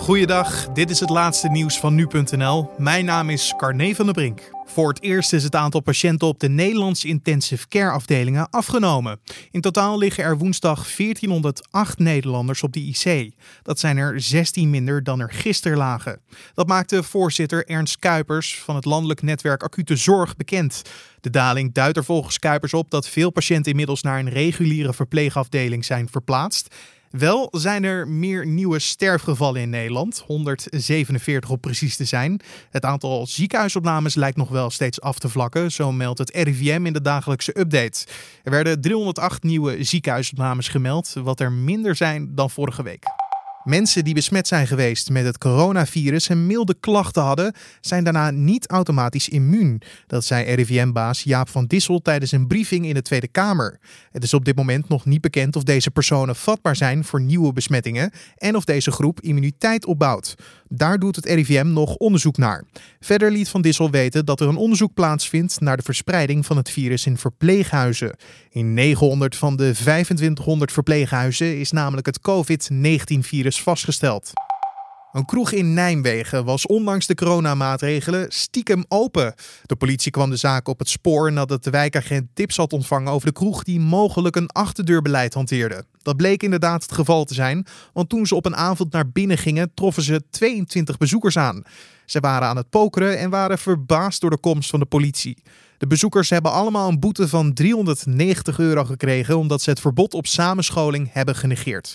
Goeiedag, dit is het laatste nieuws van nu.nl. Mijn naam is Carne van der Brink. Voor het eerst is het aantal patiënten op de Nederlandse intensive care afdelingen afgenomen. In totaal liggen er woensdag 1408 Nederlanders op de IC. Dat zijn er 16 minder dan er gisteren lagen. Dat maakte voorzitter Ernst Kuipers van het landelijk netwerk Acute Zorg bekend. De daling duidt er volgens Kuipers op dat veel patiënten inmiddels naar een reguliere verpleegafdeling zijn verplaatst. Wel zijn er meer nieuwe sterfgevallen in Nederland, 147 op precies te zijn. Het aantal ziekenhuisopnames lijkt nog wel steeds af te vlakken, zo meldt het RIVM in de dagelijkse update. Er werden 308 nieuwe ziekenhuisopnames gemeld, wat er minder zijn dan vorige week. Mensen die besmet zijn geweest met het coronavirus en milde klachten hadden, zijn daarna niet automatisch immuun. Dat zei RIVM-baas Jaap van Dissel tijdens een briefing in de Tweede Kamer. Het is op dit moment nog niet bekend of deze personen vatbaar zijn voor nieuwe besmettingen en of deze groep immuniteit opbouwt. Daar doet het RIVM nog onderzoek naar. Verder liet Van Dissel weten dat er een onderzoek plaatsvindt naar de verspreiding van het virus in verpleeghuizen. In 900 van de 2500 verpleeghuizen is namelijk het COVID-19-virus vastgesteld. Een kroeg in Nijmegen was ondanks de coronamaatregelen stiekem open. De politie kwam de zaak op het spoor nadat de wijkagent tips had ontvangen over de kroeg die mogelijk een achterdeurbeleid hanteerde. Dat bleek inderdaad het geval te zijn, want toen ze op een avond naar binnen gingen, troffen ze 22 bezoekers aan. Ze waren aan het pokeren en waren verbaasd door de komst van de politie. De bezoekers hebben allemaal een boete van 390 euro gekregen omdat ze het verbod op samenscholing hebben genegeerd.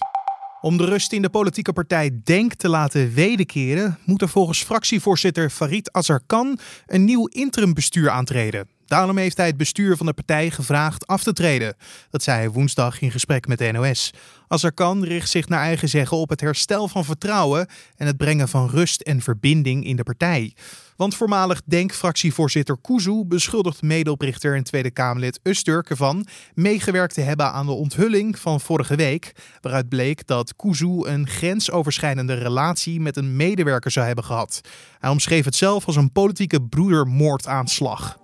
Om de rust in de politieke partij Denk te laten wederkeren, moet er volgens fractievoorzitter Farid Azarkan een nieuw interimbestuur aantreden. Daarom heeft hij het bestuur van de partij gevraagd af te treden. Dat zei hij woensdag in gesprek met de NOS. Azarkan richt zich naar eigen zeggen op het herstel van vertrouwen en het brengen van rust en verbinding in de partij. Want voormalig Denk-fractievoorzitter Kuzu beschuldigt medeoprichter en Tweede Kamerlid Usturk ervan meegewerkt te hebben aan de onthulling van vorige week, waaruit bleek dat Kuzu een grensoverschrijdende relatie met een medewerker zou hebben gehad. Hij omschreef het zelf als een politieke broedermoordaanslag.